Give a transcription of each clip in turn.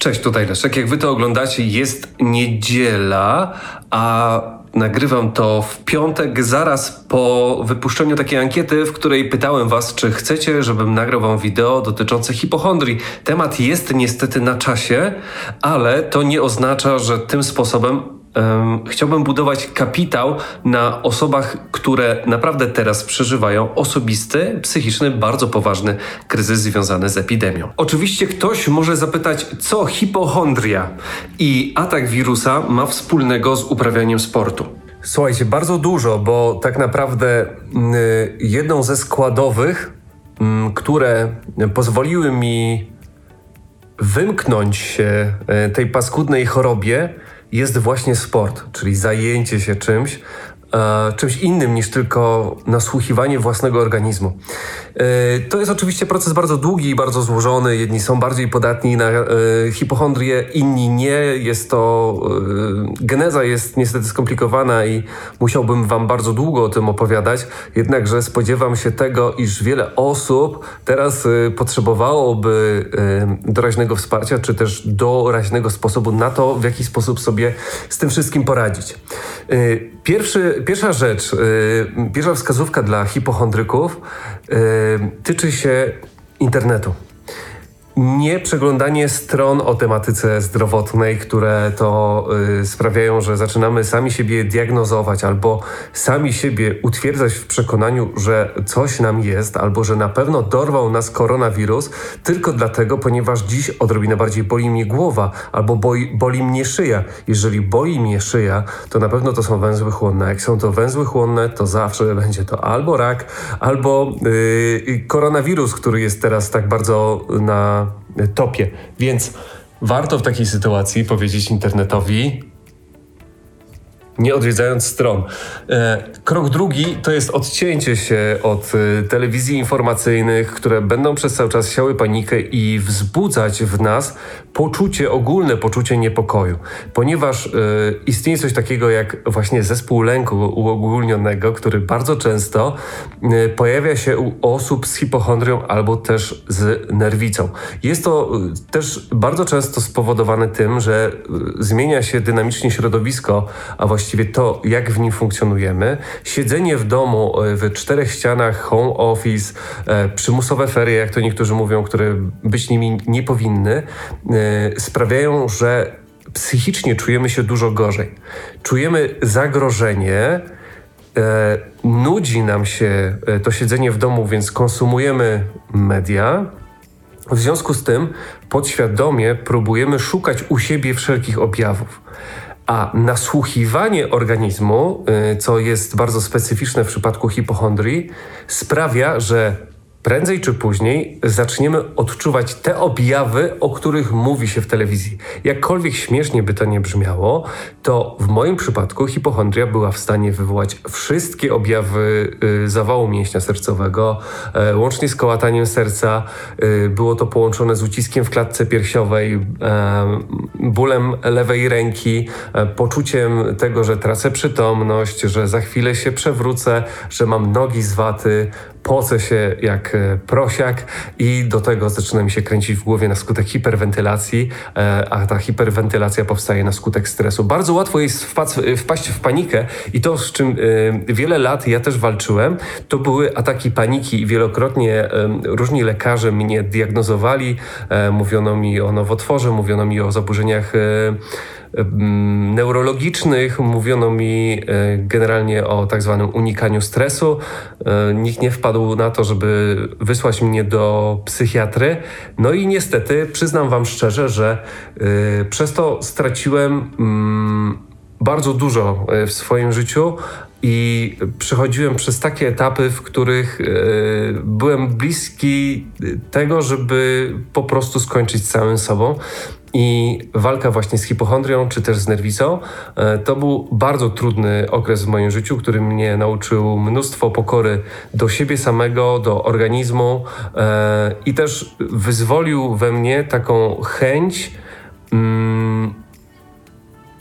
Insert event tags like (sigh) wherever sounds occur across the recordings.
Cześć, tutaj Leszek. Jak wy to oglądacie, jest niedziela, a nagrywam to w piątek, zaraz po wypuszczeniu takiej ankiety, w której pytałem was, czy chcecie, żebym nagrał wam wideo dotyczące hipochondrii. Temat jest niestety na czasie, ale to nie oznacza, że tym sposobem Chciałbym budować kapitał na osobach, które naprawdę teraz przeżywają osobisty, psychiczny, bardzo poważny kryzys związany z epidemią. Oczywiście ktoś może zapytać, co hipochondria i atak wirusa ma wspólnego z uprawianiem sportu. Słuchajcie, bardzo dużo, bo tak naprawdę y, jedną ze składowych, y, które pozwoliły mi wymknąć się y, tej paskudnej chorobie, jest właśnie sport, czyli zajęcie się czymś, e, czymś innym niż tylko nasłuchiwanie własnego organizmu. E, to jest oczywiście proces bardzo długi i bardzo złożony. Jedni są bardziej podatni na e, hipochondrię, inni nie. Jest to. Geneza jest niestety skomplikowana i musiałbym Wam bardzo długo o tym opowiadać. Jednakże spodziewam się tego, iż wiele osób teraz potrzebowałoby doraźnego wsparcia, czy też doraźnego sposobu na to, w jaki sposób sobie z tym wszystkim poradzić. Pierwszy, pierwsza rzecz, pierwsza wskazówka dla hipochondryków tyczy się internetu nie przeglądanie stron o tematyce zdrowotnej, które to y, sprawiają, że zaczynamy sami siebie diagnozować albo sami siebie utwierdzać w przekonaniu, że coś nam jest, albo że na pewno dorwał nas koronawirus, tylko dlatego, ponieważ dziś odrobinę bardziej boli mnie głowa albo boi, boli mnie szyja. Jeżeli boli mnie szyja, to na pewno to są węzły chłonne. Jak są to węzły chłonne, to zawsze będzie to albo rak, albo y, koronawirus, który jest teraz tak bardzo na topie. Więc warto w takiej sytuacji powiedzieć internetowi, nie odwiedzając stron. E, krok drugi to jest odcięcie się od e, telewizji informacyjnych, które będą przez cały czas siały panikę i wzbudzać w nas poczucie, ogólne poczucie niepokoju. Ponieważ e, istnieje coś takiego jak właśnie zespół lęku uogólnionego, który bardzo często pojawia się u osób z hipochondrią albo też z nerwicą. Jest to też bardzo często spowodowane tym, że zmienia się dynamicznie środowisko, a właściwie właściwie to, jak w nim funkcjonujemy. Siedzenie w domu e, w czterech ścianach, home office, e, przymusowe ferie, jak to niektórzy mówią, które być nimi nie powinny, e, sprawiają, że psychicznie czujemy się dużo gorzej. Czujemy zagrożenie, nudzi nam się to siedzenie w domu, więc konsumujemy media. W związku z tym podświadomie próbujemy szukać u siebie wszelkich objawów. A nasłuchiwanie organizmu, y, co jest bardzo specyficzne w przypadku hipochondrii, sprawia, że prędzej czy później zaczniemy odczuwać te objawy, o których mówi się w telewizji. Jakkolwiek śmiesznie by to nie brzmiało, to w moim przypadku hipochondria była w stanie wywołać wszystkie objawy y, zawału mięśnia sercowego, y, łącznie z kołataniem serca. Y, było to połączone z uciskiem w klatce piersiowej, y, bólem lewej ręki, poczuciem tego, że tracę przytomność, że za chwilę się przewrócę, że mam nogi z waty, pocę się jak e, prosiak i do tego zaczyna mi się kręcić w głowie na skutek hiperwentylacji, e, a ta hiperwentylacja powstaje na skutek stresu. Bardzo łatwo jest wpaść w panikę i to, z czym e, wiele lat ja też walczyłem, to były ataki paniki i wielokrotnie różni lekarze mnie diagnozowali, mówiono mi o nowotworze, mówiono mi o zaburzeniach neurologicznych. Mówiono mi e, generalnie o tak zwanym unikaniu stresu. E, nikt nie wpadł na to, żeby wysłać mnie do psychiatry. No i niestety, przyznam Wam szczerze, że e, przez to straciłem mm, bardzo dużo w swoim życiu, i przechodziłem przez takie etapy, w których byłem bliski tego, żeby po prostu skończyć z całym sobą. I walka właśnie z hipochondrią czy też z nerwicą e, to był bardzo trudny okres w moim życiu, który mnie nauczył mnóstwo pokory do siebie samego, do organizmu e, i też wyzwolił we mnie taką chęć mm,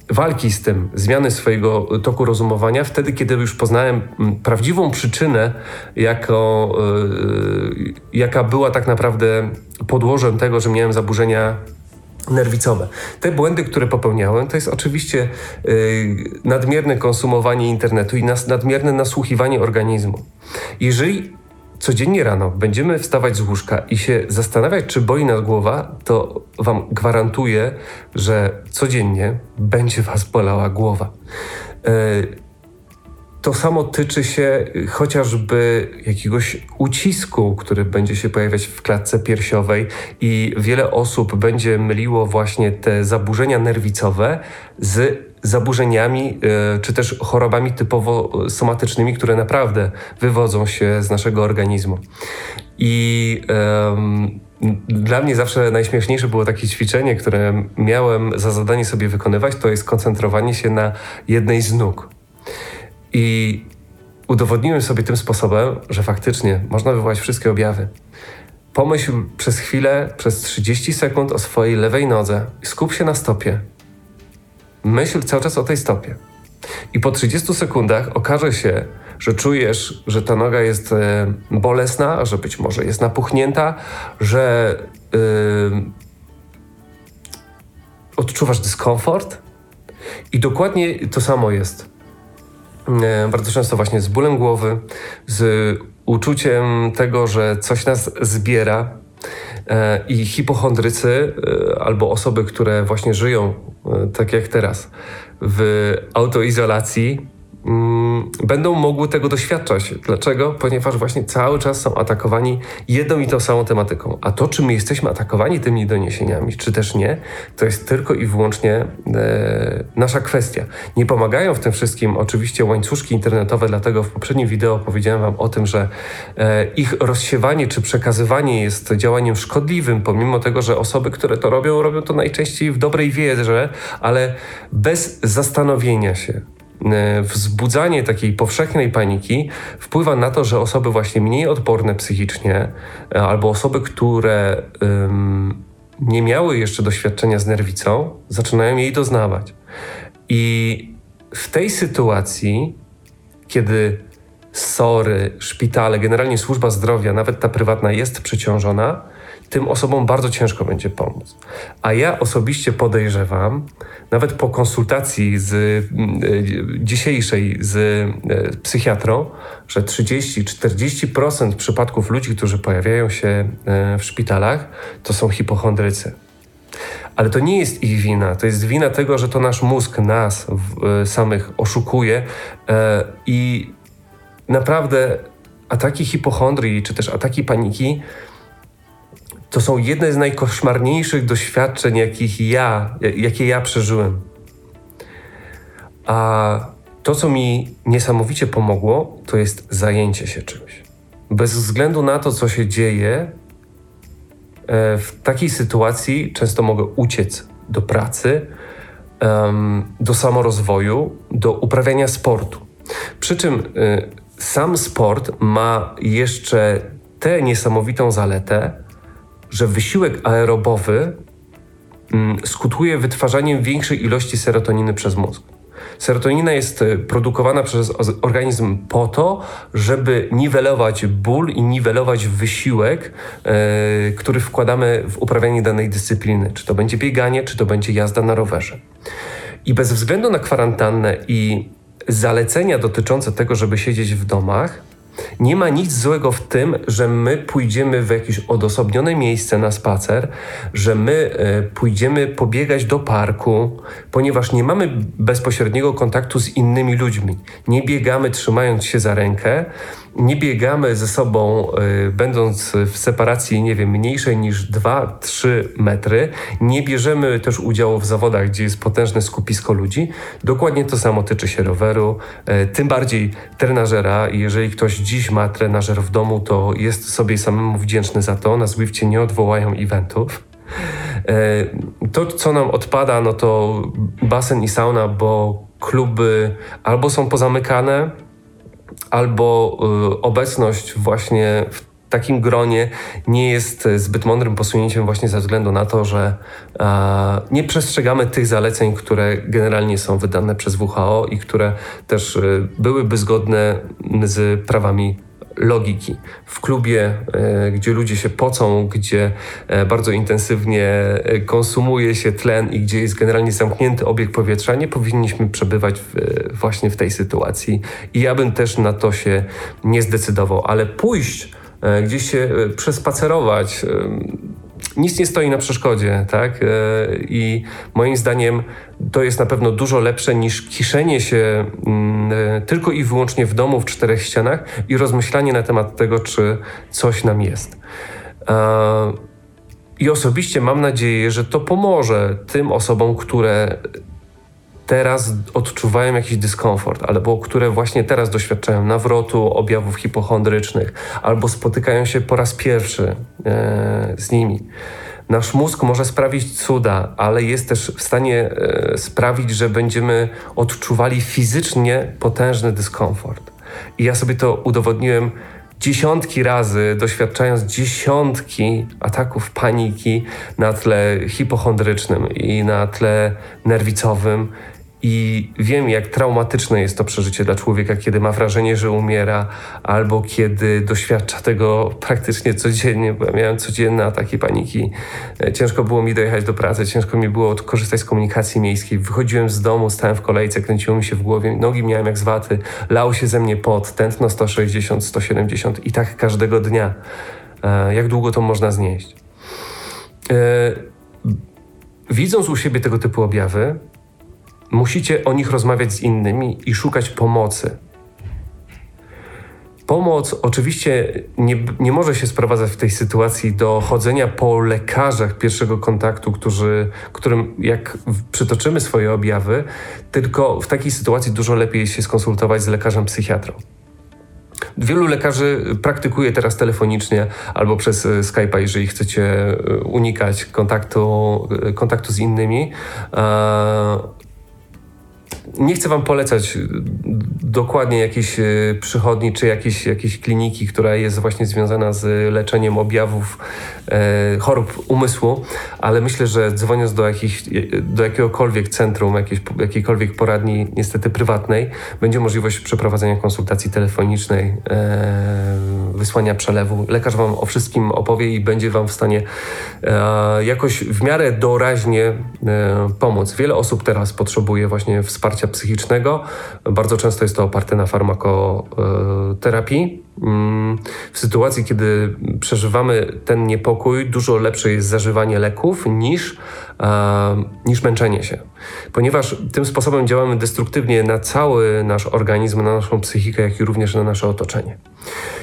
walki z tym, zmiany swojego toku rozumowania, wtedy, kiedy już poznałem mm, prawdziwą przyczynę, jako, yy, jaka była tak naprawdę podłożem tego, że miałem zaburzenia nerwicowe. Te błędy, które popełniałem, to jest oczywiście yy, nadmierne konsumowanie internetu i nadmierne nasłuchiwanie organizmu. Jeżeli codziennie rano będziemy wstawać z łóżka i się zastanawiać, czy boli nas głowa, to Wam gwarantuję, że codziennie będzie Was bolała głowa. Yy, to samo tyczy się chociażby jakiegoś ucisku, który będzie się pojawiać w klatce piersiowej, i wiele osób będzie myliło właśnie te zaburzenia nerwicowe z zaburzeniami e, czy też chorobami typowo somatycznymi, które naprawdę wywodzą się z naszego organizmu. I um, dla mnie zawsze najśmieszniejsze było takie ćwiczenie, które miałem za zadanie sobie wykonywać, to jest koncentrowanie się na jednej z nóg. I udowodniłem sobie tym sposobem, że faktycznie można wywołać wszystkie objawy. Pomyśl przez chwilę, przez 30 sekund o swojej lewej nodze skup się na stopie. Myśl cały czas o tej stopie. I po 30 sekundach okaże się, że czujesz, że ta noga jest e, bolesna, że być może jest napuchnięta, że yy, odczuwasz dyskomfort. I dokładnie to samo jest E, bardzo często właśnie z bólem głowy, z uczuciem tego, że coś nas zbiera. E, I hipochondrycy e, albo osoby, które właśnie żyją tak jak teraz w autoizolacji, Mm, będą mogły tego doświadczać. Dlaczego? Ponieważ właśnie cały czas są atakowani jedną i tą samą tematyką. A to, czy my jesteśmy atakowani tymi doniesieniami, czy też nie, to jest tylko i wyłącznie e, nasza kwestia. Nie pomagają w tym wszystkim oczywiście łańcuszki internetowe, dlatego w poprzednim wideo powiedziałem Wam o tym, że e, ich rozsiewanie czy przekazywanie jest działaniem szkodliwym, pomimo tego, że osoby, które to robią, robią to najczęściej w dobrej wierze, ale bez zastanowienia się wzbudzanie takiej powszechnej paniki wpływa na to, że osoby właśnie mniej odporne psychicznie e, albo osoby, które um, nie miały jeszcze doświadczenia z nerwicą, zaczynają jej doznawać. I w tej sytuacji, kiedy SORy, szpitale, generalnie służba zdrowia, nawet ta prywatna jest przeciążona, tym osobom bardzo ciężko będzie pomóc. A ja osobiście podejrzewam, nawet po konsultacji z, y, dzisiejszej z y, psychiatrą, że 30-40% przypadków ludzi, którzy pojawiają się y, w szpitalach, to są hipochondrycy. Ale to nie jest ich wina, to jest wina tego, że to nasz mózg nas samych oszukuje i naprawdę ataki hipochondrii, czy też ataki paniki to są jedne z najkoszmarniejszych doświadczeń, jakich ja, jakie ja przeżyłem. A to, co mi niesamowicie pomogło, to jest zajęcie się czymś. Bez względu na to, co się dzieje, e, w takiej sytuacji często mogę uciec do pracy, do samorozwoju, do uprawiania sportu. Przy czym e, sam sport ma jeszcze tę niesamowitą zaletę, że wysiłek aerobowy mm, skutkuje wytwarzaniem większej ilości serotoniny przez mózg. Serotonina jest e, produkowana przez organizm po to, żeby niwelować ból i niwelować wysiłek, yy, który wkładamy w uprawianie danej dyscypliny. Czy to będzie bieganie, czy to będzie jazda na rowerze. I bez względu na kwarantannę i zalecenia dotyczące tego, żeby siedzieć w domach, nie ma nic złego w tym, że my pójdziemy w jakieś odosobnione miejsce na spacer, że my e, pójdziemy pobiegać do parku, ponieważ nie mamy bezpośredniego kontaktu z innymi ludźmi. Nie biegamy trzymając się za rękę, nie biegamy ze sobą, y, będąc w separacji, nie wiem, mniejszej niż 2-3 metry. Nie bierzemy też udziału w zawodach, gdzie jest potężne skupisko ludzi. Dokładnie to samo tyczy się roweru, y, tym bardziej trenażera. Jeżeli ktoś dziś ma trenażer w domu, to jest sobie samemu wdzięczny za to. Na Zwifcie nie odwołają eventów. Y, to, co nam odpada, no to basen i sauna, bo kluby albo są pozamykane, albo y, obecność właśnie w takim gronie nie jest zbyt mądrym posunięciem właśnie ze względu na to, że nie przestrzegamy tych zaleceń, które generalnie są wydane przez WHO i które też y, byłyby zgodne z prawami logiki. W klubie, e, gdzie ludzie się pocą, gdzie e, bardzo intensywnie e, konsumuje się tlen i gdzie jest generalnie zamknięty obieg powietrza, nie powinniśmy przebywać w, właśnie w tej sytuacji. I ja bym też na to się nie zdecydował, ale pójść gdzieś się przespacerować, nic nie stoi na przeszkodzie, tak? I moim zdaniem to jest na pewno dużo lepsze niż kiszenie się mm, tylko i wyłącznie w domu, w czterech ścianach i rozmyślanie na temat tego, czy coś nam jest. I osobiście mam nadzieję, że to pomoże tym osobom, które teraz odczuwają jakiś dyskomfort, albo które właśnie teraz doświadczają nawrotu objawów hipochondrycznych, albo spotykają się po raz pierwszy e, z nimi. Nasz mózg może sprawić cuda, ale jest też w stanie e, sprawić, że będziemy odczuwali fizycznie potężny dyskomfort. I ja sobie to udowodniłem dziesiątki razy, doświadczając dziesiątki ataków paniki na tle hipochondrycznym i na tle nerwicowym i wiem, jak traumatyczne jest to przeżycie dla człowieka, kiedy ma wrażenie, że umiera, albo kiedy doświadcza tego praktycznie codziennie, bo ja miałem codzienne ataki paniki. E, ciężko było mi dojechać do pracy, ciężko mi było korzystać z komunikacji miejskiej. Wychodziłem z domu, stałem w kolejce, kręciło mi się w głowie, nogi miałem jak z waty, lał się ze mnie pot, tętno 160, 170 i tak każdego dnia. E, jak długo to można znieść? E, widząc u siebie tego typu objawy, musicie o nich rozmawiać z innymi i szukać pomocy. Pomoc oczywiście nie, nie może się sprowadzać w tej sytuacji do chodzenia po lekarzach pierwszego kontaktu, którzy, którym jak przytoczymy swoje objawy, tylko w takiej sytuacji dużo lepiej się skonsultować z lekarzem psychiatrą. Wielu lekarzy praktykuje teraz telefonicznie albo przez e, Skype'a, jeżeli chcecie e, unikać kontaktu, e, kontaktu z innymi nie chcę Wam polecać dokładnie jakiejś e, przychodni czy jakiejś, jakiejś kliniki, która jest właśnie związana z leczeniem objawów e, chorób umysłu, ale myślę, że dzwoniąc do, jakich, do jakiegokolwiek centrum, jakiejś, jakiejkolwiek poradni, niestety prywatnej, będzie możliwość przeprowadzenia konsultacji telefonicznej, e, wysłania przelewu. Lekarz Wam o wszystkim opowie i będzie Wam w stanie e, jakoś w miarę doraźnie e, pomóc. Wiele osób teraz potrzebuje właśnie wsparcia psychicznego. Bardzo często jest to oparte na farmakoterapii. Mm, w sytuacji, kiedy przeżywamy ten niepokój, dużo lepsze jest zażywanie leków niż, niż męczenie się. Ponieważ tym sposobem działamy destruktywnie na cały nasz organizm, na naszą psychikę, jak i również na nasze otoczenie.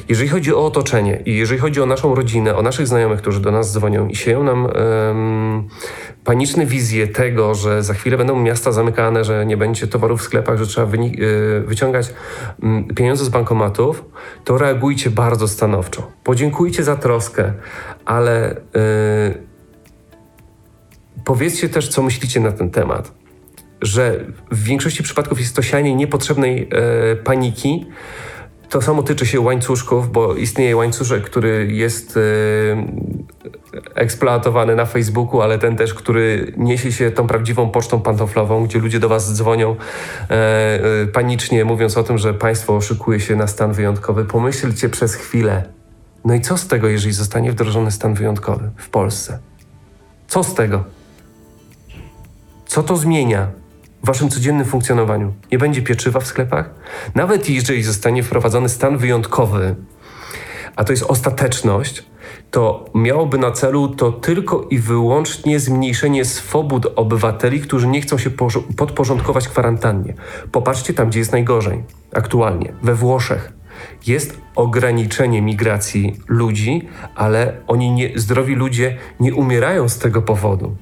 Jeżeli chodzi o otoczenie i jeżeli chodzi o naszą rodzinę, o naszych znajomych, którzy do nas dzwonią i sieją nam um, paniczne wizje tego, że za chwilę będą miasta zamykane, że nie będzie towarów w sklepach, że trzeba y, wyciągać um, pieniądze z bankomatów, to reagujcie bardzo stanowczo. Podziękujcie za troskę, ale y, powiedzcie też, co myślicie na ten temat. Że w większości przypadków jest to sianie niepotrzebnej y, paniki, to samo tyczy się łańcuszków, bo istnieje łańcuszek, który jest e, eksploatowany na Facebooku, ale ten też, który niesie się tą prawdziwą pocztą pantoflową, gdzie ludzie do Was dzwonią e, e, panicznie, mówiąc o tym, że państwo oszukuje się na stan wyjątkowy. Pomyślcie przez chwilę. No i co z tego, jeżeli zostanie wdrożony stan wyjątkowy w Polsce? Co z tego? Co to zmienia? w waszym codziennym funkcjonowaniu. Nie będzie pieczywa w sklepach? Nawet jeżeli zostanie wprowadzony stan wyjątkowy, a to jest ostateczność, to miałoby na celu to tylko i wyłącznie zmniejszenie swobód obywateli, którzy nie chcą się podporządkować kwarantannie. Popatrzcie tam, gdzie jest najgorzej aktualnie, we Włoszech. Jest ograniczenie migracji ludzi, ale oni nie, zdrowi ludzie nie umierają z tego powodu.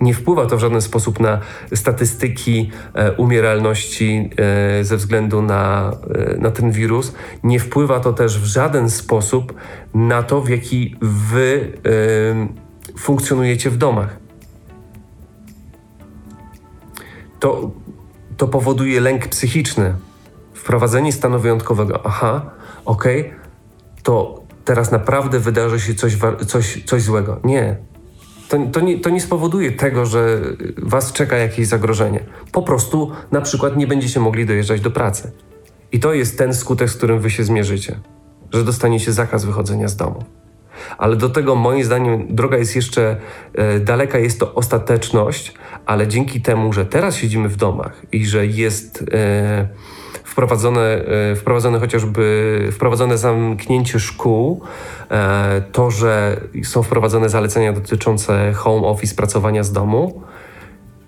Nie wpływa to w żaden sposób na statystyki e, umieralności e, ze względu na, e, na ten wirus. Nie wpływa to też w żaden sposób na to, w jaki wy funkcjonujecie w domach. To, to powoduje lęk psychiczny. Wprowadzenie stanu wyjątkowego. Aha, okej, okay, to teraz naprawdę wydarzy się coś, coś, coś złego. Nie, to, to, nie, to nie spowoduje tego, że was czeka jakieś zagrożenie. Po prostu na przykład nie będziecie mogli dojeżdżać do pracy. I to jest ten skutek, z którym wy się zmierzycie. że dostaniecie zakaz wychodzenia z domu. Ale do tego moim zdaniem droga jest jeszcze e, daleka, jest to ostateczność, ale dzięki temu, że teraz siedzimy w domach i że jest e, wprowadzone, e, wprowadzone chociażby wprowadzone zamknięcie szkół, e, to, że są wprowadzone zalecenia dotyczące home office, pracowania z domu,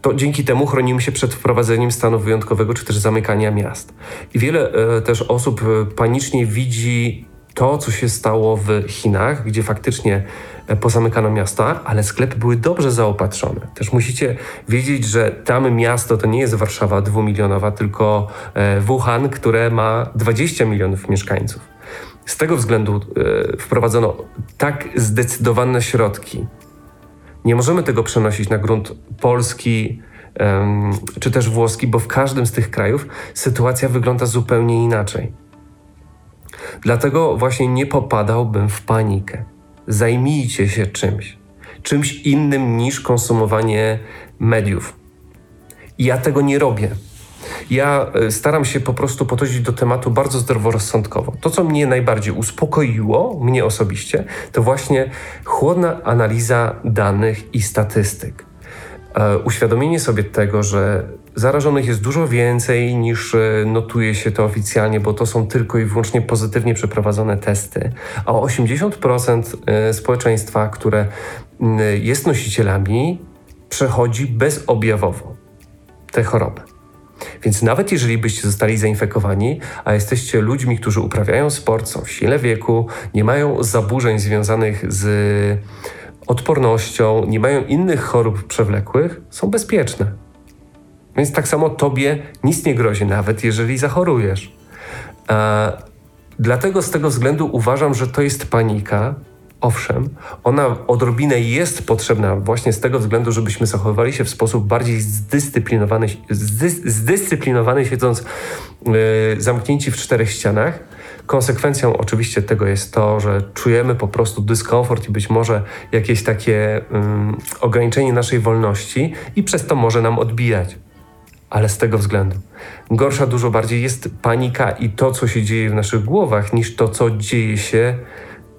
to dzięki temu chronimy się przed wprowadzeniem stanu wyjątkowego czy też zamykania miast. I wiele e, też osób panicznie widzi to, co się stało w Chinach, gdzie faktycznie pozamykano miasta, ale sklepy były dobrze zaopatrzone. Też musicie wiedzieć, że tam miasto to nie jest Warszawa dwumilionowa, tylko Wuhan, które ma 20 milionów mieszkańców. Z tego względu e, wprowadzono tak zdecydowane środki. Nie możemy tego przenosić na grunt polski czy też włoski, bo w każdym z tych krajów sytuacja wygląda zupełnie inaczej. Dlatego właśnie nie popadałbym w panikę. Zajmijcie się czymś, czymś innym niż konsumowanie mediów. Ja tego nie robię. Ja e, staram się po prostu podchodzić do tematu bardzo zdroworozsądkowo. To, co mnie najbardziej uspokoiło, mnie osobiście, to właśnie chłodna analiza danych i statystyk. E, uświadomienie sobie tego, że zarażonych jest dużo więcej niż e, notuje się to oficjalnie, bo to są tylko i wyłącznie pozytywnie przeprowadzone testy, a 80% społeczeństwa, które jest nosicielami, przechodzi bezobjawowo tę chorobę. Więc nawet jeżeli byście zostali zainfekowani, a jesteście ludźmi, którzy uprawiają sport, są w sile wieku, nie mają zaburzeń związanych z odpornością, nie mają innych chorób przewlekłych, są bezpieczne. Więc tak samo tobie nic nie grozi, nawet jeżeli zachorujesz. A dlatego z tego względu uważam, że to jest panika, Owszem, ona odrobinę jest potrzebna właśnie z tego względu, żebyśmy zachowywali się w sposób bardziej zdyscyplinowany, zdyscyplinowany siedząc yy, zamknięci w czterech ścianach. Konsekwencją oczywiście tego jest to, że czujemy po prostu dyskomfort i być może jakieś takie yy, ograniczenie naszej wolności i przez to może nam odbijać. Ale z tego względu. Gorsza dużo bardziej jest panika i to, co się dzieje w naszych głowach, niż to, co dzieje się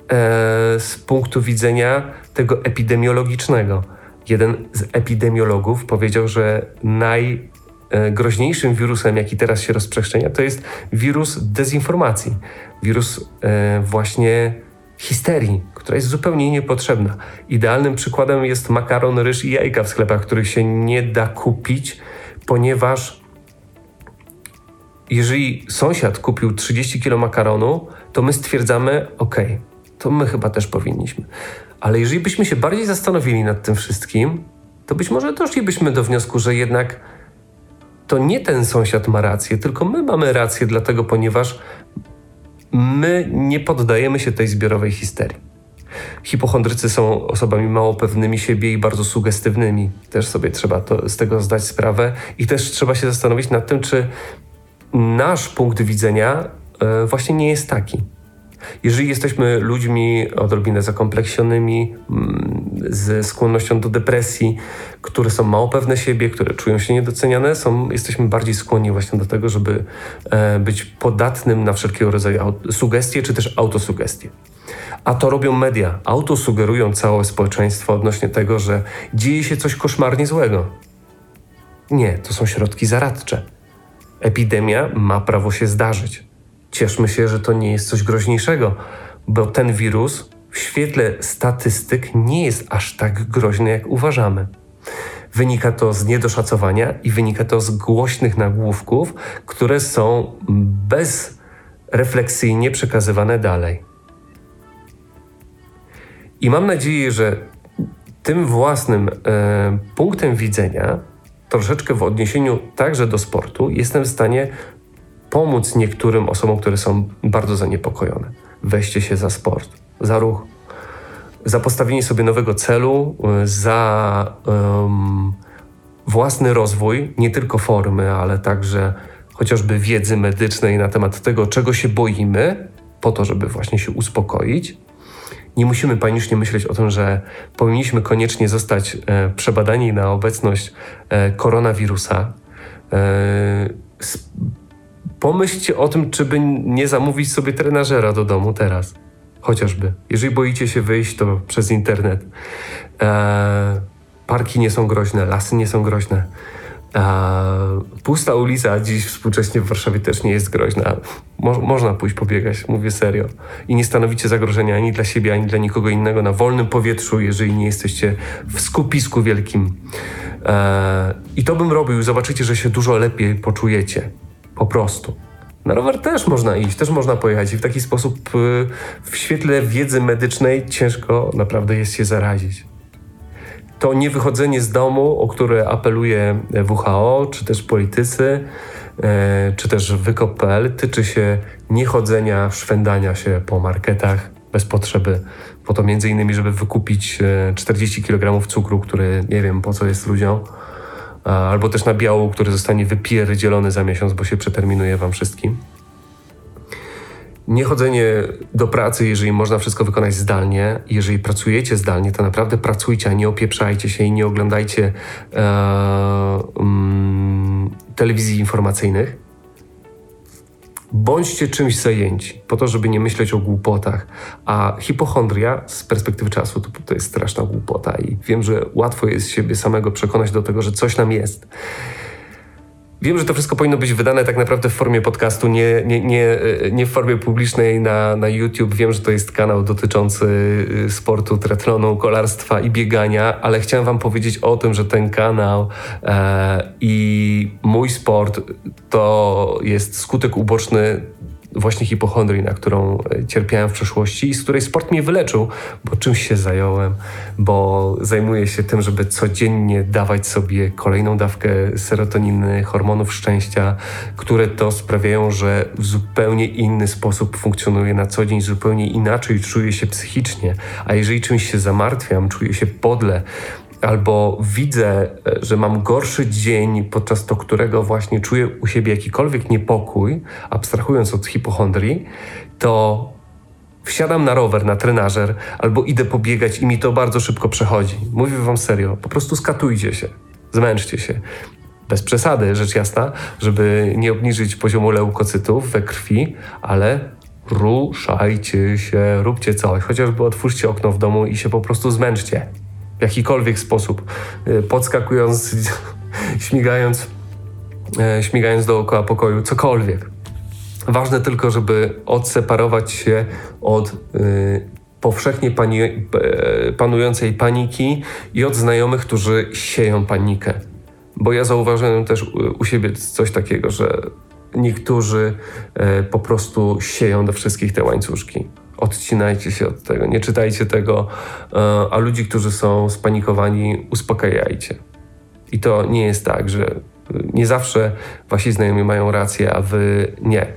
E, z punktu widzenia tego epidemiologicznego. Jeden z epidemiologów powiedział, że najgroźniejszym wirusem, jaki teraz się rozprzestrzenia, to jest wirus dezinformacji, wirus e, właśnie histerii, która jest zupełnie niepotrzebna. Idealnym przykładem jest makaron, ryż i jajka w sklepach, których się nie da kupić, ponieważ jeżeli sąsiad kupił 30 kg makaronu, to my stwierdzamy, ok, to my chyba też powinniśmy. Ale jeżeli byśmy się bardziej zastanowili nad tym wszystkim, to być może doszlibyśmy do wniosku, że jednak to nie ten sąsiad ma rację, tylko my mamy rację, dlatego ponieważ my nie poddajemy się tej zbiorowej histerii. Hipochondrycy są osobami mało pewnymi siebie i bardzo sugestywnymi. Też sobie trzeba to, z tego zdać sprawę i też trzeba się zastanowić nad tym, czy nasz punkt widzenia e, właśnie nie jest taki. Jeżeli jesteśmy ludźmi odrobinę zakompleksionymi, mm, ze skłonnością do depresji, które są mało pewne siebie, które czują się niedoceniane, są, jesteśmy bardziej skłonni właśnie do tego, żeby e, być podatnym na wszelkiego rodzaju sugestie czy też autosugestie. A to robią media. Autosugerują całe społeczeństwo odnośnie tego, że dzieje się coś koszmarnie złego. Nie, to są środki zaradcze. Epidemia ma prawo się zdarzyć. Cieszmy się, że to nie jest coś groźniejszego, bo ten wirus w świetle statystyk nie jest aż tak groźny, jak uważamy. Wynika to z niedoszacowania i wynika to z głośnych nagłówków, które są bezrefleksyjnie przekazywane dalej. I mam nadzieję, że tym własnym e, punktem widzenia, troszeczkę w odniesieniu także do sportu, jestem w stanie pomóc niektórym osobom, które są bardzo zaniepokojone. Weźcie się za sport, za ruch, za postawienie sobie nowego celu, y, za um, własny rozwój, nie tylko formy, ale także chociażby wiedzy medycznej na temat tego, czego się boimy, po to, żeby właśnie się uspokoić. Nie musimy panicznie myśleć o tym, że powinniśmy koniecznie zostać e, przebadani na obecność e, koronawirusa. E, pomyślcie o tym, czy by nie zamówić sobie trenażera do domu teraz. Chociażby. Jeżeli boicie się wyjść, to przez internet. Parki nie są groźne, lasy nie są groźne. Eee, pusta ulica dziś współcześnie w Warszawie też nie jest groźna. Mo można pójść pobiegać, mówię serio. I nie stanowicie zagrożenia ani dla siebie, ani dla nikogo innego na wolnym powietrzu, jeżeli nie jesteście w skupisku wielkim. Eee, I to bym robił. Zobaczycie, że się dużo lepiej poczujecie. Po prostu. Na rower też można iść, też można pojechać i w taki sposób y, w świetle wiedzy medycznej ciężko naprawdę jest się zarazić. To niewychodzenie z domu, o które apeluje WHO, czy też politycy, e, czy też wykop.pl, tyczy się niechodzenia, szwendania się po marketach bez potrzeby. Po to między innymi, żeby wykupić 40 e, kg cukru, który nie wiem po co jest ludziom albo też na biału, który zostanie wypierdzielony za miesiąc, bo się przeterminuje wam wszystkim. Niechodzenie do pracy, jeżeli można wszystko wykonać zdalnie. Jeżeli pracujecie zdalnie, to naprawdę pracujcie, a nie opieprzajcie się i nie oglądajcie e, mm, telewizji informacyjnych Bądźcie czymś zajęci, po to, żeby nie myśleć o głupotach. A hipochondria z perspektywy czasu to, to jest straszna głupota i wiem, że łatwo jest siebie samego przekonać do tego, że coś nam jest. Wiem, że to wszystko powinno być wydane tak naprawdę w formie podcastu, nie, nie, nie, nie w formie publicznej na, na YouTube. Wiem, że to jest kanał dotyczący y, sportu, triatlonu, kolarstwa i biegania, ale chciałem Wam powiedzieć o tym, że ten kanał e, i mój sport to jest skutek uboczny właśnie hipochondrii, na którą e, cierpiałem w przeszłości i z której sport mnie wyleczył, bo czymś się zająłem, bo zajmuję się tym, żeby codziennie dawać sobie kolejną dawkę serotoniny, hormonów szczęścia, które to sprawiają, że w zupełnie inny sposób funkcjonuję na co dzień, zupełnie inaczej czuję się psychicznie, a jeżeli czymś się zamartwiam, czuję się podle, albo widzę, e, że mam gorszy dzień, podczas którego właśnie czuję u siebie jakikolwiek niepokój, abstrahując od hipochondrii, to wsiadam na rower, na trenażer, albo idę pobiegać i mi to bardzo szybko przechodzi. Mówię wam serio, po prostu skatujcie się, zmęczcie się. Bez przesady, rzecz jasna, żeby nie obniżyć poziomu leukocytów we krwi, ale ruszajcie się, róbcie coś. Chociażby otwórzcie okno w domu i się po prostu zmęczcie w jakikolwiek sposób, y, podskakując, (laughs) śmigając, e, śmigając dookoła pokoju, cokolwiek. Ważne tylko, żeby odseparować się od y, powszechnie pani, e, panującej paniki i od znajomych, którzy sieją panikę. Bo ja zauważyłem też u siebie coś takiego, że niektórzy e, po prostu sieją do wszystkich te łańcuszki odcinajcie się od tego, nie czytajcie tego, e, a ludzi, którzy są spanikowani, uspokajajcie. I to nie jest tak, że nie zawsze wasi znajomi mają rację, a wy nie.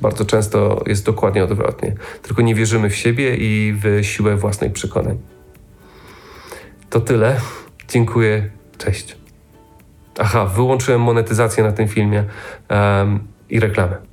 Bardzo często jest dokładnie odwrotnie. Tylko nie wierzymy w siebie i w siłę własnych przekonań. To tyle. Dziękuję. Cześć. Aha, wyłączyłem monetyzację na tym filmie um, i reklamę.